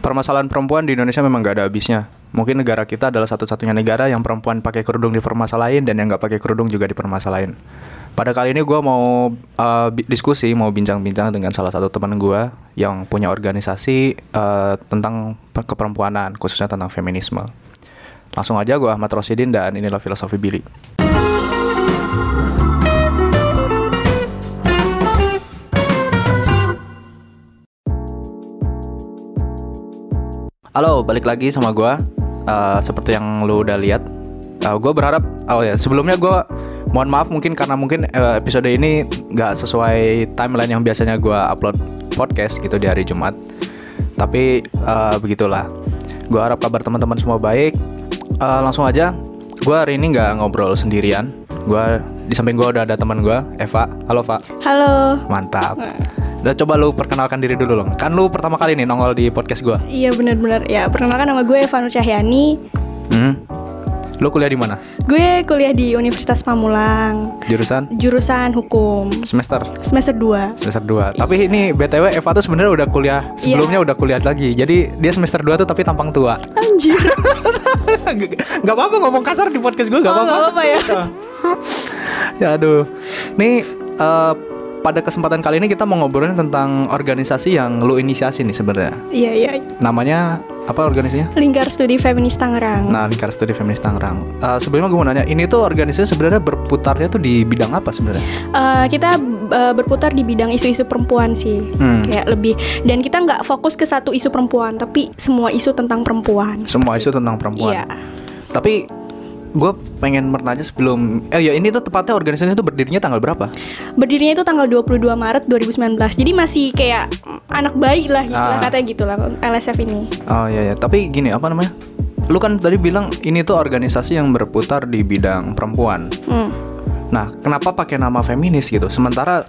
permasalahan perempuan di Indonesia memang gak ada habisnya. Mungkin negara kita adalah satu-satunya negara yang perempuan pakai kerudung dipermasalahin dan yang nggak pakai kerudung juga dipermasalahin. Pada kali ini gue mau uh, diskusi, mau bincang-bincang dengan salah satu teman gue yang punya organisasi uh, tentang per- keperempuanan, khususnya tentang feminisme. Langsung aja gue Ahmad Rosidin dan inilah Filosofi Billy. Halo, balik lagi sama gue. Uh, seperti yang lu udah lihat, uh, gue berharap. Oh ya, sebelumnya gue mohon maaf mungkin karena mungkin uh, episode ini nggak sesuai timeline yang biasanya gue upload podcast gitu di hari Jumat. Tapi uh, begitulah. Gue harap kabar teman-teman semua baik. Uh, langsung aja, gue hari ini nggak ngobrol sendirian. Gue di samping gue udah ada teman gue, Eva. Halo, Pak. Halo. Mantap. Udah coba lu perkenalkan diri dulu dong. Kan lu pertama kali nih nongol di podcast gue. Iya benar-benar. Ya perkenalkan nama gue Eva Nur Cahyani. Hmm. Lu kuliah di mana? Gue kuliah di Universitas Pamulang. Jurusan Jurusan hukum. semester Semester 2 semester 2. Tapi ini BTW Eva tuh sebenarnya udah kuliah sebelumnya udah kuliah lagi. Jadi dia semester 2 tuh tapi tampang tua. Anjir. Gak apa-apa ngomong kasar di podcast gue gak Oh, apa-apa. nggak apa-apa ya. ya aduh. Nih eh, pada kesempatan kali ini kita mau ngobrolin tentang organisasi yang lu inisiasi nih sebenarnya. Iya iya. Namanya apa organisasinya? Lingkar Studi Feminis Tangerang. Nah, Lingkar Studi Feminis Tangerang. Eh, sebelumnya gue mau nanya, ini tuh organisasi sebenarnya berputarnya tuh di bidang apa sebenarnya? Eh, kita eh, berputar di bidang isu-isu perempuan sih, Hmm. kayak lebih. Dan kita nggak fokus ke satu isu perempuan, tapi semua isu tentang perempuan. Semua isu tentang perempuan. Iya. Tapi gue pengen bertanya sebelum eh ya ini tuh tepatnya organisasinya tuh berdirinya tanggal berapa? Berdirinya itu tanggal 22 Maret 2019. Jadi masih kayak anak bayi lah Ah. istilah katanya gitu lah LSF ini. Oh iya ya, tapi gini apa namanya? Lu kan tadi bilang ini tuh organisasi yang berputar di bidang perempuan. Hmm. Nah, kenapa pakai nama feminis gitu? Sementara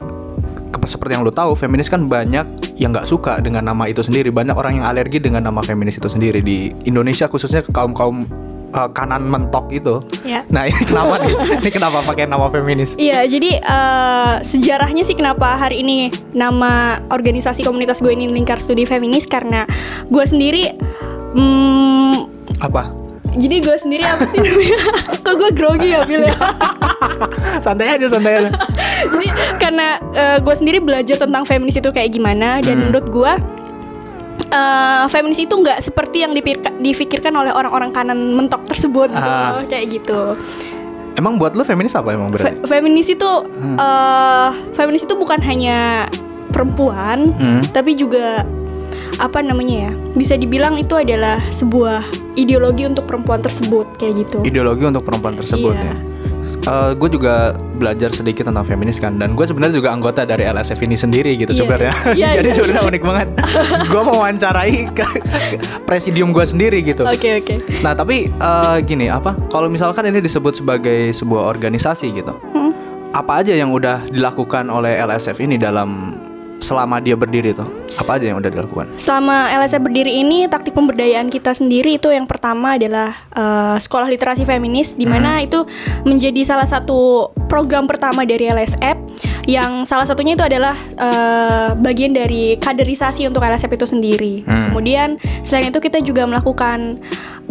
seperti yang lu tahu, feminis kan banyak yang nggak suka dengan nama itu sendiri. Banyak orang yang alergi dengan nama feminis itu sendiri di Indonesia khususnya kaum kaum kanan mentok itu. Ya. Nah ini kenapa nih? Ini kenapa pakai nama feminis? Iya, jadi eh, sejarahnya sih kenapa hari ini nama organisasi komunitas gue ini lingkar studi feminis karena gue sendiri, hmm, Apa? jadi gue sendiri apa sih namanya? Kok gue grogi ya Bil ya? santai aja, santai aja. jadi karena eh, gue sendiri belajar tentang feminis itu kayak gimana dan Hmm. menurut gue eh, feminis itu nggak seperti yang dipirka- difikirkan oleh orang-orang kanan mentok tersebut gitu Ah. loh, kayak gitu. Emang buat lu feminis apa emang berarti? Fe- feminis itu Hmm. eh feminis itu bukan hanya perempuan, Hmm. tapi juga apa namanya ya? Bisa dibilang itu adalah sebuah ideologi untuk perempuan tersebut kayak gitu. Ideologi untuk perempuan tersebut Iya. ya. Gue juga belajar sedikit tentang feminis kan dan gue sebenarnya juga anggota dari LSF ini sendiri gitu Iya, sebenarnya iya, jadi iya. sebenarnya unik banget gue mau wawancarai ke, ke presidium gue sendiri gitu Oke oke. nah tapi eh, gini apa kalau misalkan ini disebut sebagai sebuah organisasi gitu Hmm. apa aja yang udah dilakukan oleh LSF ini dalam selama dia berdiri tuh apa aja yang udah dilakukan Selama LSF berdiri ini taktik pemberdayaan kita sendiri itu yang pertama adalah eh, sekolah literasi feminis di mana itu menjadi salah satu program pertama dari LSF yang salah satunya itu adalah eh, bagian dari kaderisasi untuk LSF itu sendiri. Hmm. Kemudian selain itu kita juga melakukan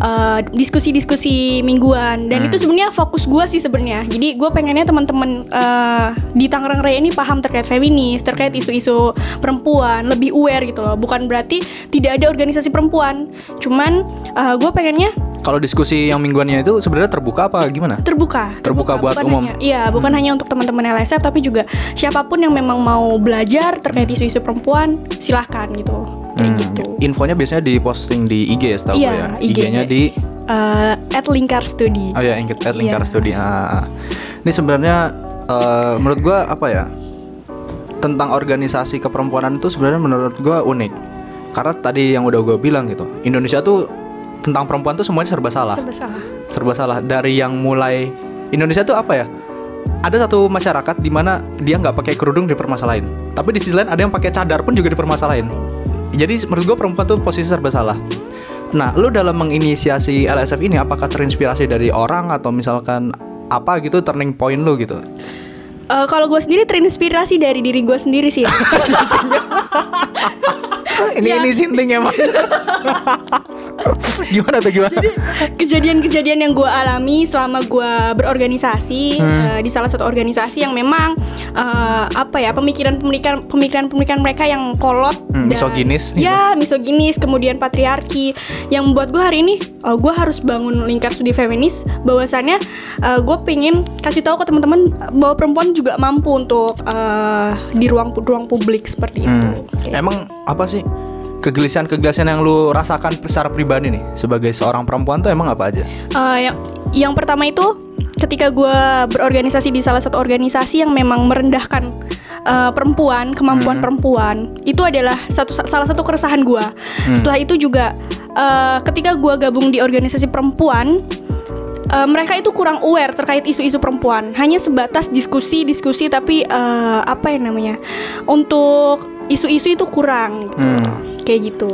eh, diskusi-diskusi mingguan dan Hmm. itu sebenarnya fokus gue sih sebenarnya. Jadi gue pengennya teman-teman eh, di Tangerang Raya ini paham terkait feminis, terkait isu-isu perempuan, lebih aware gitu loh. Bukan berarti tidak ada organisasi perempuan. Cuman gue pengennya kalau diskusi yang mingguannya itu sebenarnya terbuka apa gimana terbuka. Terbuka buat bukan umum. hanya- Iya, bukan hanya untuk teman-teman LSF tapi juga siapa pun yang memang mau belajar terkait isu-isu perempuan, silahkan gitu. Kayak Hmm, gitu. Infonya biasanya diposting di IG ya setahu gue Iya, ya. IG-nya. IG-nya di at Lingkar Studi. Oh ya, Ingkit at Lingkar Iya. Studi. Ah, ah. Ini sebenarnya eh, menurut gua apa ya? Tentang organisasi keperempuanan itu sebenarnya menurut gua unik. Karena tadi yang udah gue bilang gitu. Indonesia tuh tentang perempuan tuh semuanya serba salah. Serba salah. Serba salah dari yang mulai Indonesia tuh apa ya? Ada satu masyarakat di mana dia nggak pakai kerudung dipermasalahin. Tapi di sisi lain ada yang pakai cadar pun juga dipermasalahin. Jadi menurut gue perempuan tuh posisi serba salah. Nah, lu dalam menginisiasi LSF ini apakah terinspirasi dari orang atau misalkan apa gitu turning point lu gitu? Eh, kalau gue sendiri terinspirasi dari diri gue sendiri sih. ini Ya. ini sinting emang. gimana tuh gimana? kejadian-kejadian yang gue alami selama gue berorganisasi Hmm. eh, di salah satu organisasi yang memang eh, apa ya pemikiran-pemikiran pemikiran-pemikiran mereka yang kolot Hmm, misoginis gitu. ya misoginis kemudian patriarki yang membuat gue hari ini gue harus bangun lingkar studi feminis bahwasannya gue pengen kasih tahu ke teman-teman bahwa perempuan juga mampu untuk eh, di ruang ruang publik seperti itu Hmm. Kayak Emang apa sih kegelisahan-kegelisahan yang lu rasakan secara pribadi nih sebagai seorang perempuan tuh emang apa aja? Eh, yang yang pertama itu ketika gue berorganisasi di salah satu organisasi yang memang merendahkan eh, perempuan kemampuan perempuan itu adalah satu salah satu keresahan gue. Setelah itu juga eh, ketika gue gabung di organisasi perempuan eh, mereka itu kurang aware terkait isu-isu perempuan hanya sebatas diskusi-diskusi tapi eh, apa ya namanya untuk isu-isu itu kurang gitu. Hmm. kayak gitu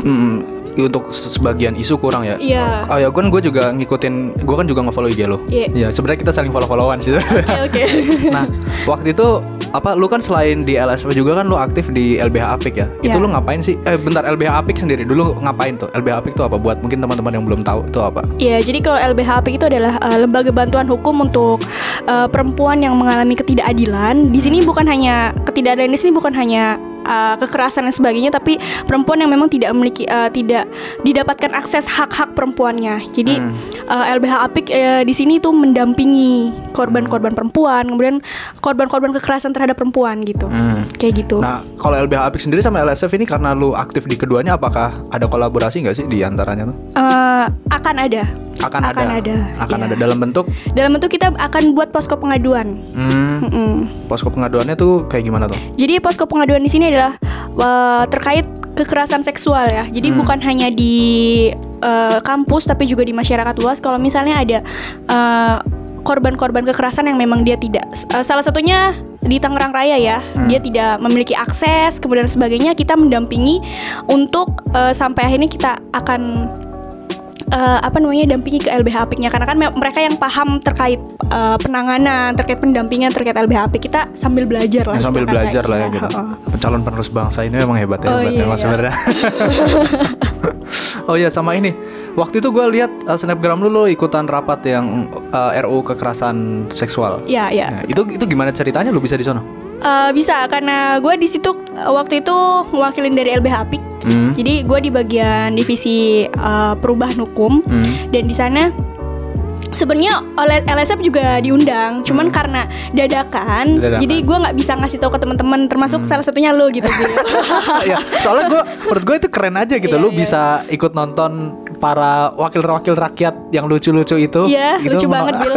Hmm, untuk se- sebagian isu kurang ya. Iya. Oh ya, kan gue juga ngikutin, gue kan juga nge-follow IG lo. Iya. Ya, sebenarnya kita saling follow-followan sih. oke oke nah, waktu itu apa lu kan selain di LSP juga kan lu aktif di LBH Apik ya. Itu Iya. lu ngapain sih? Eh bentar LBH Apik sendiri dulu ngapain tuh? LBH Apik tuh apa buat mungkin teman-teman yang belum tahu itu apa? Ya, jadi kalau LBHP itu adalah uh, lembaga bantuan hukum untuk uh, perempuan yang mengalami ketidakadilan. Di sini bukan hanya ketidakadilan di sini bukan hanya uh, kekerasan dan sebagainya, tapi perempuan yang memang tidak memiliki uh, tidak didapatkan akses hak-hak perempuannya. Jadi uh, LBH Apik uh, di sini itu mendampingi korban-korban perempuan, kemudian korban-korban kekerasan terhadap perempuan gitu. Hmm. Kayak gitu. Nah, kalau LBH Apik sendiri sama LSF ini karena lu aktif di keduanya apakah ada kolaborasi nggak sih di antaranya tuh? Uh, akan ada. Akan, Akan ada. ada, Akan iya. ada dalam bentuk Dalam bentuk kita akan buat posko pengaduan. hmm, Mm-mm. posko pengaduannya tuh kayak gimana tuh? Jadi posko pengaduan di sini adalah uh, terkait kekerasan seksual ya. Jadi bukan hanya di uh, kampus tapi juga di masyarakat luas. Kalau misalnya ada uh, korban-korban kekerasan yang memang dia tidak uh, salah satunya di Tangerang Raya ya, dia tidak memiliki akses kemudian sebagainya kita mendampingi untuk uh, sampai akhirnya kita akan eh, apa namanya dampingi ke LBH Apiknya karena kan me- mereka yang paham terkait eh, penanganan, terkait pendampingan terkait LBH Apik kita sambil belajar lah. Ya, sambil belajar lah ya gitu. heeh. Calon penerus bangsa ini memang hebat ya, Oh, hebat iya, ya mas iya. sebenarnya. oh iya sama ini. Waktu itu gue lihat uh, snapgram lu lu ikutan rapat yang uh, RU kekerasan seksual. Iya, iya. Ya, itu itu gimana ceritanya lu bisa di sana? Eh, bisa karena gue di situ waktu itu mewakilin dari LBH Apik. Hmm. Jadi gue di bagian divisi eh, perubahan hukum Hmm. dan di sana sebenarnya oleh LSF juga diundang, cuman karena dadakan, Hmm. Dadakan. jadi gue nggak bisa ngasih tahu ke teman-teman, termasuk salah satunya lo gitu. Ya, soalnya gue menurut gue itu keren aja gitu. Iya, lu iya, bisa ikut nonton para wakil-wakil rakyat yang lucu-lucu itu. Iya, gitu, lucu banget, Bil.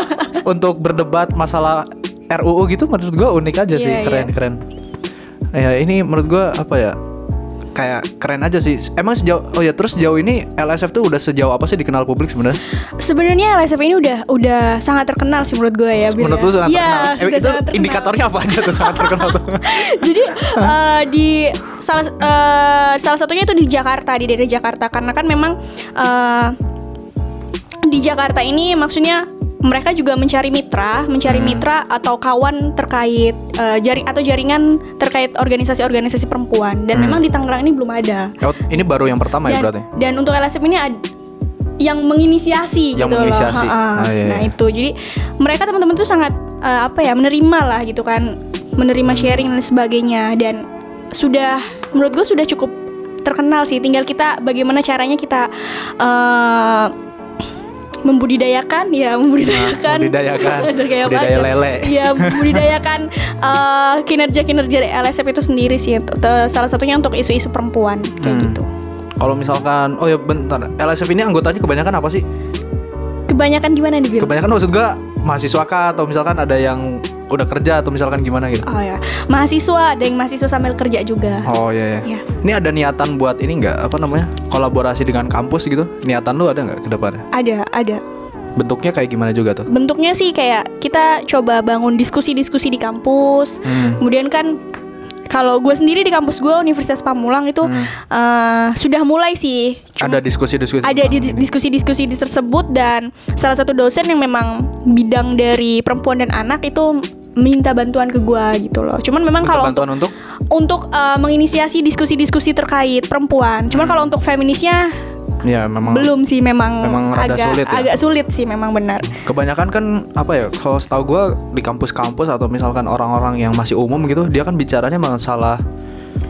untuk berdebat masalah RUU gitu menurut gue unik aja sih, Iya, keren iya. keren. Ya ini menurut gue apa ya? Kayak keren aja sih. Emang sejauh oh ya terus sejauh ini LSF tuh udah sejauh apa sih dikenal publik sebenarnya? Sebenarnya LSF ini udah udah sangat terkenal sih menurut gue ya. Menurut ya. lu sangat Iya, terkenal. Eh, itu sangat terkenal. indikatornya apa aja tuh sangat terkenal tuh? Jadi eh, di salah eh, salah satunya itu di Jakarta di daerah Jakarta karena kan memang eh, di Jakarta ini maksudnya mereka juga mencari mitra, mencari Hmm. mitra atau kawan terkait eh, jari atau jaringan terkait organisasi-organisasi perempuan dan Hmm. memang di Tangerang ini belum ada. Oh, ini baru yang pertama ya Dan, berarti. dan untuk LSM ini ad- yang menginisiasi Yang gitu menginisiasi. loh. Ha-ha. Ah, iya, Nah iya. itu jadi mereka teman-teman tuh sangat eh, apa ya menerima lah gitu kan, menerima sharing dan sebagainya dan sudah menurut gue sudah cukup terkenal sih. Tinggal kita bagaimana caranya kita eh, membudidayakan ya membudidayakan membudidayakan. Udah kayak Budidaya lele. ya membudidayakan eh, kinerja-kinerja dari LSF itu sendiri sih salah satunya untuk isu-isu perempuan kayak Hmm. gitu Kalau misalkan oh ya bentar, LSF ini anggotanya kebanyakan apa sih? kebanyakan gimana nih Bil? Kebanyakan maksud gua mahasiswa kah atau misalkan ada yang udah kerja atau misalkan gimana gitu? Oh ya, mahasiswa ada yang mahasiswa sambil kerja juga. Oh iya, iya. Iya. Ini ada niatan buat ini nggak apa namanya kolaborasi dengan kampus gitu? Niatan lu ada nggak ke depannya? Ada, ada. Bentuknya kayak gimana juga tuh? Bentuknya sih kayak kita coba bangun diskusi-diskusi di kampus. Hmm. Kemudian kan kalau gue sendiri di kampus gue Universitas Pamulang itu eh, sudah mulai sih. Cuma- Hmm. Ada diskusi-diskusi. ada diskusi-diskusi di tersebut dan salah satu dosen yang memang bidang dari perempuan dan anak itu minta bantuan ke gue gitu loh. Cuman memang kalau bantuan untuk untuk eh, menginisiasi diskusi-diskusi terkait perempuan. Cuman kalau untuk feminisnya ya memang belum sih memang, memang rada agak sulit ya? agak sulit sih memang benar. kebanyakan kan apa ya kalau setahu gue di kampus-kampus atau misalkan orang-orang yang masih umum gitu dia kan bicaranya masalah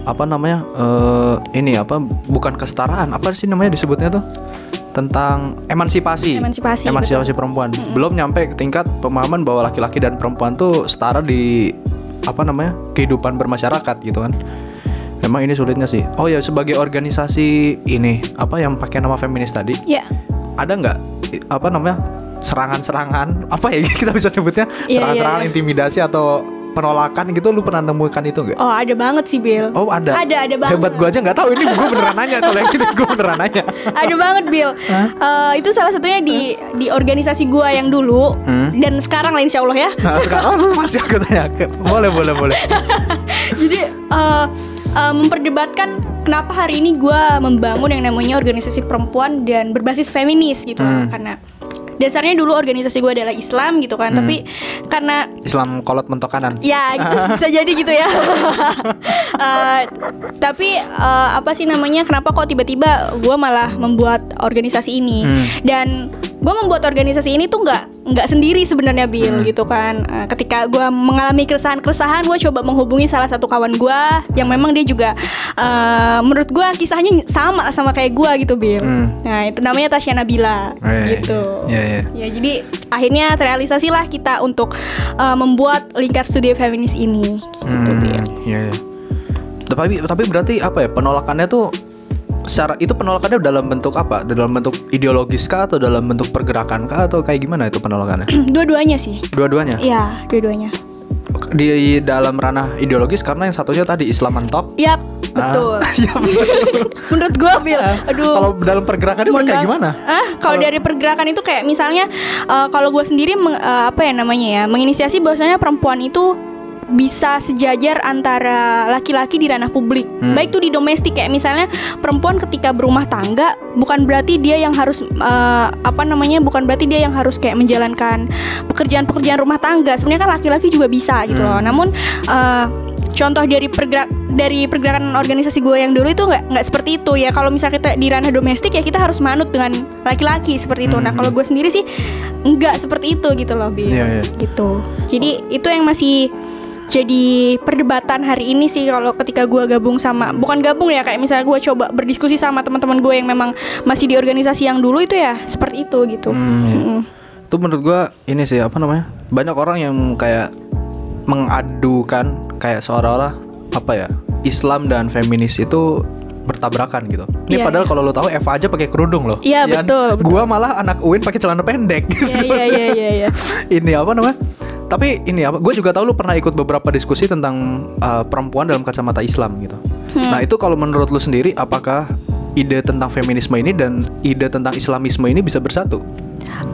apa namanya eh ini apa bukan kesetaraan apa sih namanya disebutnya tuh? Tentang emansipasi. Emansipasi, emansipasi perempuan. Belum nyampe ke tingkat pemahaman bahwa laki-laki dan perempuan tuh setara di apa namanya kehidupan bermasyarakat gitu kan Memang ini sulitnya sih. Oh ya sebagai organisasi ini apa yang pakai nama feminis tadi, Ya. ada nggak apa namanya serangan-serangan apa ya kita bisa sebutnya Iya, serangan-serangan iya, iya. intimidasi atau penolakan gitu lu pernah nemukan itu nggak? Oh, ada banget sih, Bill. Oh ada. Ada, ada banget. Hebat gua aja nggak tahu ini gua beneran nanya kalau yang ini gua beneran nanya. ada banget Bill Eh, itu salah satunya di di organisasi gua yang dulu Hmm. dan sekarang lah insya Allah ya Nah sekarang oh, lu masih aku tanya. Boleh boleh boleh. jadi eh, eh, memperdebatkan kenapa hari ini gua membangun yang namanya organisasi perempuan dan berbasis feminis gitu Hmm. karena dasarnya dulu organisasi gua adalah Islam gitu kan tapi karena Islam kolot mentok kanan. Ya gitu, bisa jadi gitu ya. Eh, tapi eh, apa sih namanya? Kenapa kok tiba-tiba gue malah membuat organisasi ini? Hmm. Dan gue membuat organisasi ini tuh nggak nggak sendiri sebenarnya Bill gitu kan. Eh, ketika gue mengalami keresahan-keresahan, gue coba menghubungi salah satu kawan gue yang memang dia juga eh, menurut gue kisahnya sama sama kayak gue gitu Bill. Hmm. Nah itu namanya Tasya Nabila Eh, gitu. Iya iya. Ya jadi akhirnya terrealisasilah kita untuk uh, membuat lingkar studi feminis ini. Gitu, Hmm. Iya iya. Tapi tapi berarti apa ya penolakannya tuh secara itu penolakannya dalam bentuk apa? Dalam bentuk ideologis kah atau dalam bentuk pergerakan kah atau kayak gimana itu penolakannya? Dua-duanya sih. Dua-duanya. Iya, dua-duanya. Di dalam ranah ideologis karena yang satunya tadi Islam mentok. Yap, betul. Ah, Iya betul. Menurut gua, Bil. Aduh. Kalau dalam pergerakannya Mohon kayak gimana? Ah, kalau dari pergerakan itu kayak misalnya uh, kalau gue sendiri meng- uh, apa ya namanya ya, menginisiasi bahwasanya perempuan itu bisa sejajar antara laki-laki di ranah publik. Hmm. Baik tuh di domestik kayak misalnya perempuan ketika berumah tangga bukan berarti dia yang harus uh, apa namanya bukan berarti dia yang harus kayak menjalankan pekerjaan-pekerjaan rumah tangga. Sebenarnya kan laki-laki juga bisa gitu loh. Hmm. Namun uh, contoh dari pergerak dari pergerakan organisasi gue yang dulu itu nggak nggak seperti itu ya kalau misalnya kita di ranah domestik ya kita harus manut dengan laki-laki seperti itu nah Mhm. kalau gue sendiri sih nggak seperti itu gitu loh Bi. Iya, iya. gitu jadi itu yang masih jadi perdebatan hari ini sih kalau ketika gue gabung sama bukan gabung ya kayak misalnya gue coba berdiskusi sama teman-teman gue yang memang masih di organisasi yang dulu itu ya seperti itu gitu Hmm, iya. Mm-mm. Itu menurut gua ini sih apa namanya? Banyak orang yang kayak mengadukan kayak seolah-olah apa ya? Islam dan feminis itu bertabrakan gitu. Ini Iya, padahal iya. kalau lo tahu Eva aja pakai kerudung loh. Iya, Ya kan? betul, betul. Gua malah anak UIN pakai celana pendek. Iya iya iya iya iya. ini apa namanya? Tapi ini apa? Gue juga tahu lu pernah ikut beberapa diskusi tentang uh, perempuan dalam kacamata Islam gitu. Hmm. Nah itu kalau menurut lu sendiri, apakah ide tentang feminisme ini dan ide tentang Islamisme ini bisa bersatu?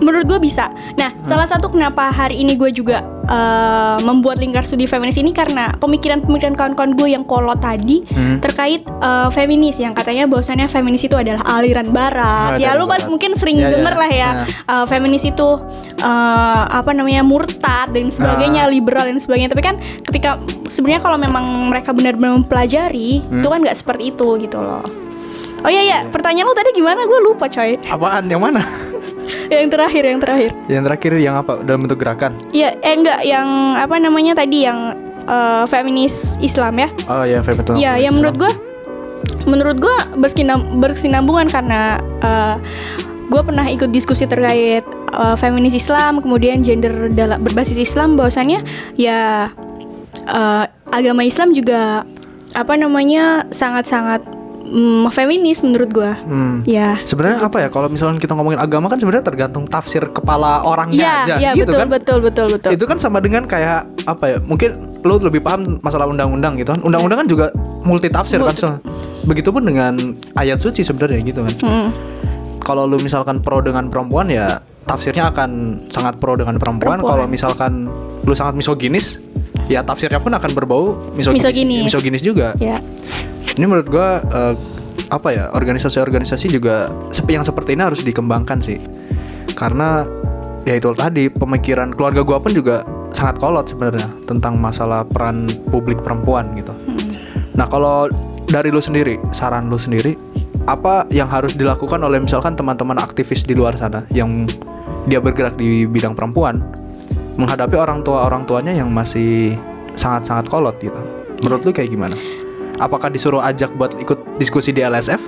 Menurut gue bisa. Nah, salah satu kenapa hari ini gue juga eh, membuat lingkar studi feminis ini karena pemikiran-pemikiran kawan-kawan gue yang kolot tadi Hmm. terkait eh, feminis yang katanya bahwasannya feminis itu adalah aliran barat. Aliran ya lu barat. mungkin sering Ya, ya. denger lah ya Nah. eh, feminis itu eh, apa namanya murtad dan sebagainya, Ah. liberal dan sebagainya. Tapi kan ketika sebenarnya kalau memang mereka benar-benar mempelajari, Hmm. itu kan nggak seperti itu gitu loh. Oh iya ya, pertanyaan lu tadi gimana? Gue lupa coy. Apaan? Yang mana? Yang terakhir, yang terakhir. yang terakhir yang apa? Dalam bentuk gerakan? Iya, eh enggak yang apa namanya tadi yang eh, feminis Islam ya. Oh ya, feminisme. Iya, yang menurut gua menurut gua bersinam, bersinambungan karena eh, gue pernah ikut diskusi terkait eh, feminis Islam, kemudian gender dalam berbasis Islam bahwasannya ya eh, agama Islam juga apa namanya sangat-sangat mm, feminis menurut gua. Hmm. Ya. Sebenarnya apa ya? Kalau misalnya kita ngomongin agama kan sebenarnya tergantung tafsir kepala orangnya Iya, aja, iya gitu betul, kan? betul betul betul. Itu kan sama dengan kayak apa ya? Mungkin lu lebih paham masalah undang-undang gitu kan? Undang-undang kan juga multi tafsir kan? So. Begitupun dengan ayat suci sebenarnya gitu kan. Mm. Kalau lu misalkan pro dengan perempuan ya tafsirnya akan sangat pro dengan perempuan. Perempuan. Kalau misalkan lu sangat misoginis, ya tafsirnya pun akan berbau misoginis, Misoginis. misoginis juga. Ya. Ini menurut gua eh, apa ya organisasi-organisasi juga yang seperti ini harus dikembangkan sih. Karena ya itu tadi pemikiran keluarga gua pun juga sangat kolot sebenarnya tentang masalah peran publik perempuan gitu. Nah kalau dari lu sendiri, saran lu sendiri, apa yang harus dilakukan oleh misalkan teman-teman aktivis di luar sana yang dia bergerak di bidang perempuan menghadapi orang tua orang tuanya yang masih sangat-sangat kolot gitu. Menurut lu kayak gimana? Apakah disuruh ajak buat ikut diskusi di LSF?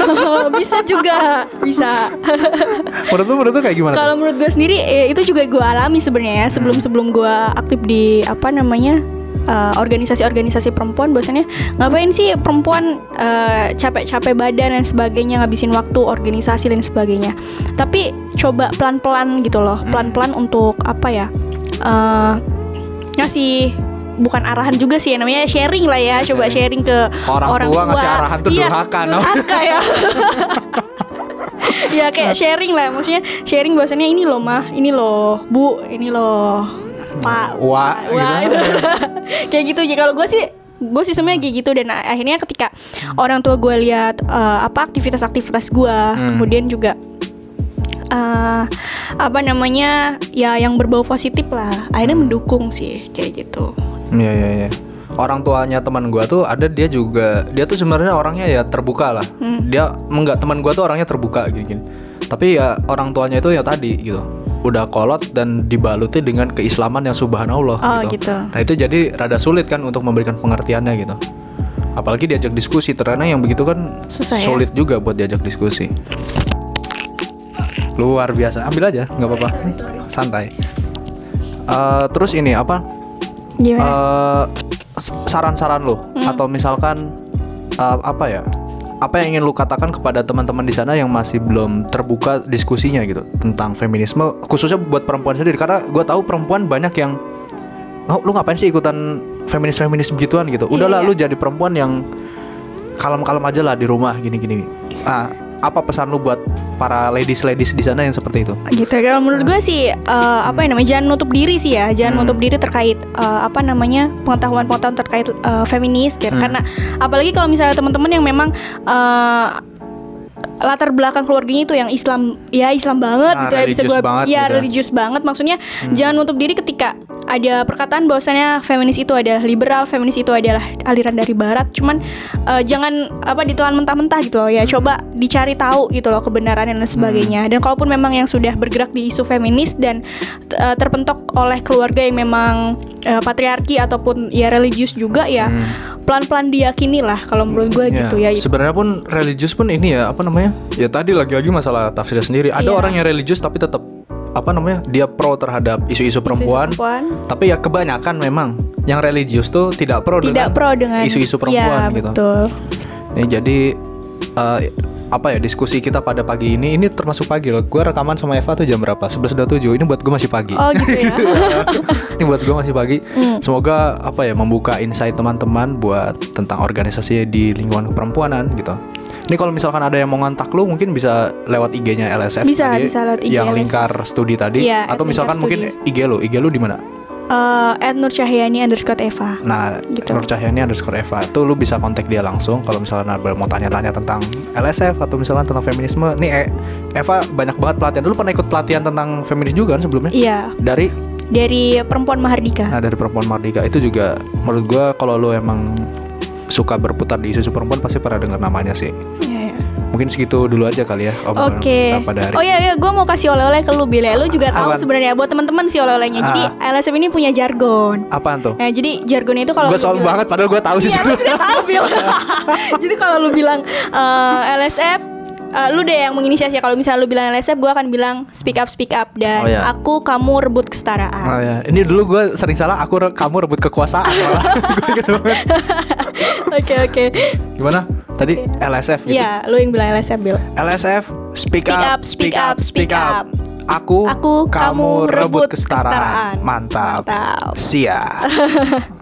bisa juga, bisa. menurut lu menurut lu kayak gimana? Kalau menurut gue sendiri eh, itu juga gue alami sebenarnya ya sebelum sebelum gue aktif di apa namanya eh, organisasi-organisasi perempuan bosannya ngapain sih perempuan eh, capek-capek badan dan sebagainya ngabisin waktu organisasi dan sebagainya tapi coba pelan-pelan gitu loh pelan-pelan untuk apa ya eh, ngasih bukan arahan juga sih ya, namanya sharing lah ya. Coba sharing. ke Orang tua ngasih arahan tuh Iya, durhaka, durhaka ya. Ya kayak sharing lah. Maksudnya sharing bahwasannya ini loh mah. Ini loh bu. Ini loh pak. Wah, wah gitu. itu. kayak gitu. Aja kalau gue sih gue sih sebenarnya kayak gitu. Dan akhirnya ketika orang tua gue lihat eh, apa aktivitas-aktivitas gue kemudian juga eh, apa namanya ya yang berbau positif lah akhirnya mendukung sih kayak gitu Iya iya iya. Orang tuanya teman gua tuh ada dia juga dia tuh sebenarnya orangnya ya terbuka lah. Dia enggak teman gua tuh orangnya terbuka gini-gini. Tapi ya orang tuanya itu ya tadi gitu. Udah kolot dan dibaluti dengan keislaman yang subhanallah Oh, gitu. Nah, itu jadi rada sulit kan untuk memberikan pengertiannya gitu. Apalagi diajak diskusi ternyata yang begitu kan Susah ya? sulit juga buat diajak diskusi. Luar biasa. Ambil aja, nggak apa-apa. Santai. Eh, terus ini apa? Gimana? Eh, saran-saran lo Hmm. atau misalkan eh, apa ya apa yang ingin lu katakan kepada teman-teman di sana yang masih belum terbuka diskusinya gitu tentang feminisme khususnya buat perempuan sendiri. Karena gue tahu perempuan banyak yang oh, lu ngapain sih ikutan feminis feminis begituan? gitu. Udahlah Iya. lu jadi perempuan yang kalem-kalem aja lah di rumah gini-gini. Ah apa pesan lu buat para ladies-ladies di sana yang seperti itu? Gitu kalau menurut gue sih eh, apa yang namanya jangan nutup diri sih ya. Jangan nutup diri terkait eh, apa namanya pengetahuan pengetahuan terkait eh, feminis gitu. karena apalagi kalau misalnya teman-teman yang memang eh, latar belakang keluarganya itu yang Islam ya Islam banget Nah, gitu ya bisa gue banget ya gitu. religius banget. Maksudnya jangan nutup diri ketika ada perkataan bahwasannya feminis itu adalah liberal feminis itu adalah aliran dari barat. Cuman eh, jangan apa ditelan mentah-mentah gitu loh ya. Coba dicari tahu gitu loh kebenaran dan lain sebagainya. Dan kalaupun memang yang sudah bergerak di isu feminis dan eh, terpentok oleh keluarga yang memang eh, patriarki ataupun ya religius juga ya pelan-pelan diyakini lah kalau menurut gue gitu ya. Sebenarnya pun religius pun ini ya apa namanya? Ya tadi lagi-lagi masalah tafsir sendiri. Ada Iya. orang yang religius tapi tetap apa namanya? Dia pro terhadap isu-isu perempuan. perempuan. Tapi ya kebanyakan memang yang religius tuh tidak pro tidak dengan pro dengan isu-isu perempuan ya, gitu. betul. Nih jadi eh, apa ya diskusi kita pada pagi ini ini termasuk pagi loh. Gua rekaman sama Eva tuh jam berapa? 11.27. Ini buat gue masih pagi. Oh gitu ya. ini buat gue masih pagi. Semoga apa ya membuka insight teman-teman buat tentang organisasi di lingkungan keperempuanan gitu. Ini kalau misalkan ada yang mau ngontak lu mungkin bisa lewat IG-nya LSF Bisa, tadi, bisa lewat IG yang LSF. lingkar studi tadi Iya, atau at misalkan mungkin. IG lu, IG lu di mana? Eh, at Nur Cahyani underscore Eva. Nah, Gitu. Nur Cahyani underscore Eva itu lu bisa kontak dia langsung kalau misalnya ada mau tanya-tanya tentang LSF atau misalnya tentang feminisme. Nih eh, Eva banyak banget pelatihan. Dulu pernah ikut pelatihan tentang feminis juga kan sebelumnya? Iya, Dari dari perempuan Mahardika. Nah dari perempuan Mardika itu juga menurut gua kalau lo emang suka berputar di isu perempuan pasti pernah dengar namanya sih. Iya, iya. Mungkin segitu dulu aja kali ya omongan Oke. kita pada hari. Oh iya iya, gue mau kasih oleh-oleh ke lu Bil ya. Lu juga tahu sebenarnya buat teman-teman sih oleh-olehnya. Jadi LSM ini punya jargon. Apaan tuh? Nah, jadi jargonnya itu kalau Gue soal bilang- banget padahal gue tahu sih Iya, lu juga tahu Bil. jadi kalau lu bilang eh, LSF eh, lu deh yang menginisiasi kalau misalnya lu bilang LSF gue akan bilang speak up speak up dan Oh, iya. aku kamu rebut kesetaraan. Oh ya, ini dulu gue sering salah. Aku re- kamu rebut kekuasaan gitu. Oke oke. Gimana? Tadi LSF gitu. Iya, lu yang bilang LSF Bil. LSF speak, Speak up, up, speak up, speak up. Aku, Aku, kamu, kamu rebut rebut kesetaraan. kesetaraan. Mantap. Mantap. Sia.